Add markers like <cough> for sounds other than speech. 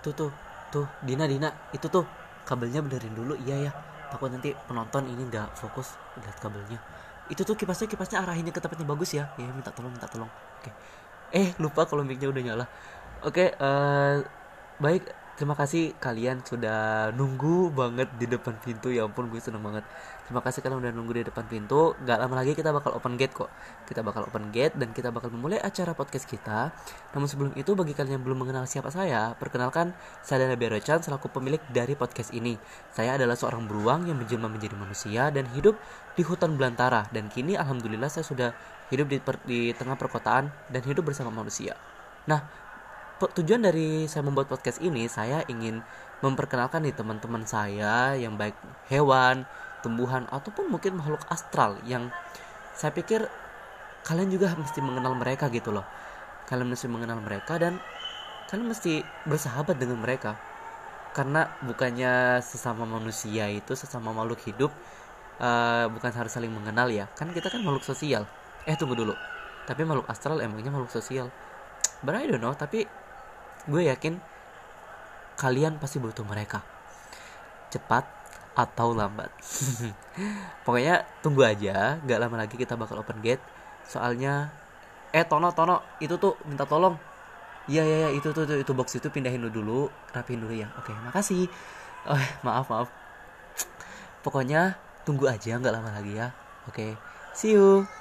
tuh tuh tuh Dina Dina itu tuh kabelnya benerin dulu. Iya ya takut nanti penonton ini nggak fokus lihat kabelnya. Itu tuh kipasnya kipasnya arahinnya ke tempatnya bagus ya. Ya minta tolong minta tolong. Oke. Eh lupa kalau micnya udah nyala. Oke eh, baik terima kasih kalian sudah nunggu banget di depan pintu. Ya ampun gue seneng banget. Terima kasih kalian udah nunggu di depan pintu. Gak lama lagi kita bakal open gate kok. Kita bakal open gate dan kita bakal memulai acara podcast kita. Namun sebelum itu bagi kalian yang belum mengenal siapa saya perkenalkan saya Dana Berochan selaku pemilik dari podcast ini. Saya adalah seorang beruang yang menjelma menjadi manusia dan hidup di hutan belantara. Dan kini alhamdulillah saya sudah hidup di, per- di tengah perkotaan dan hidup bersama manusia. Nah tujuan dari saya membuat podcast ini saya ingin memperkenalkan nih teman-teman saya yang baik hewan, tumbuhan ataupun mungkin makhluk astral yang saya pikir kalian juga mesti mengenal mereka gitu loh. Kalian mesti mengenal mereka dan kalian mesti bersahabat dengan mereka. Karena bukannya sesama manusia itu sesama makhluk hidup eh, bukan harus saling mengenal ya. Kan kita kan makhluk sosial. Eh tunggu dulu. Tapi makhluk astral emangnya makhluk sosial. But I don't know, tapi gue yakin kalian pasti butuh mereka. Cepat atau lambat. <laughs> Pokoknya tunggu aja gak lama lagi kita bakal open gate. Soalnya eh Tono Tono itu tuh minta tolong. Iya iya iya itu tuh, itu box itu pindahin dulu rapiin dulu ya. Oke makasih. Oh <laughs> maaf maaf. Pokoknya tunggu aja nggak lama lagi ya. Oke see you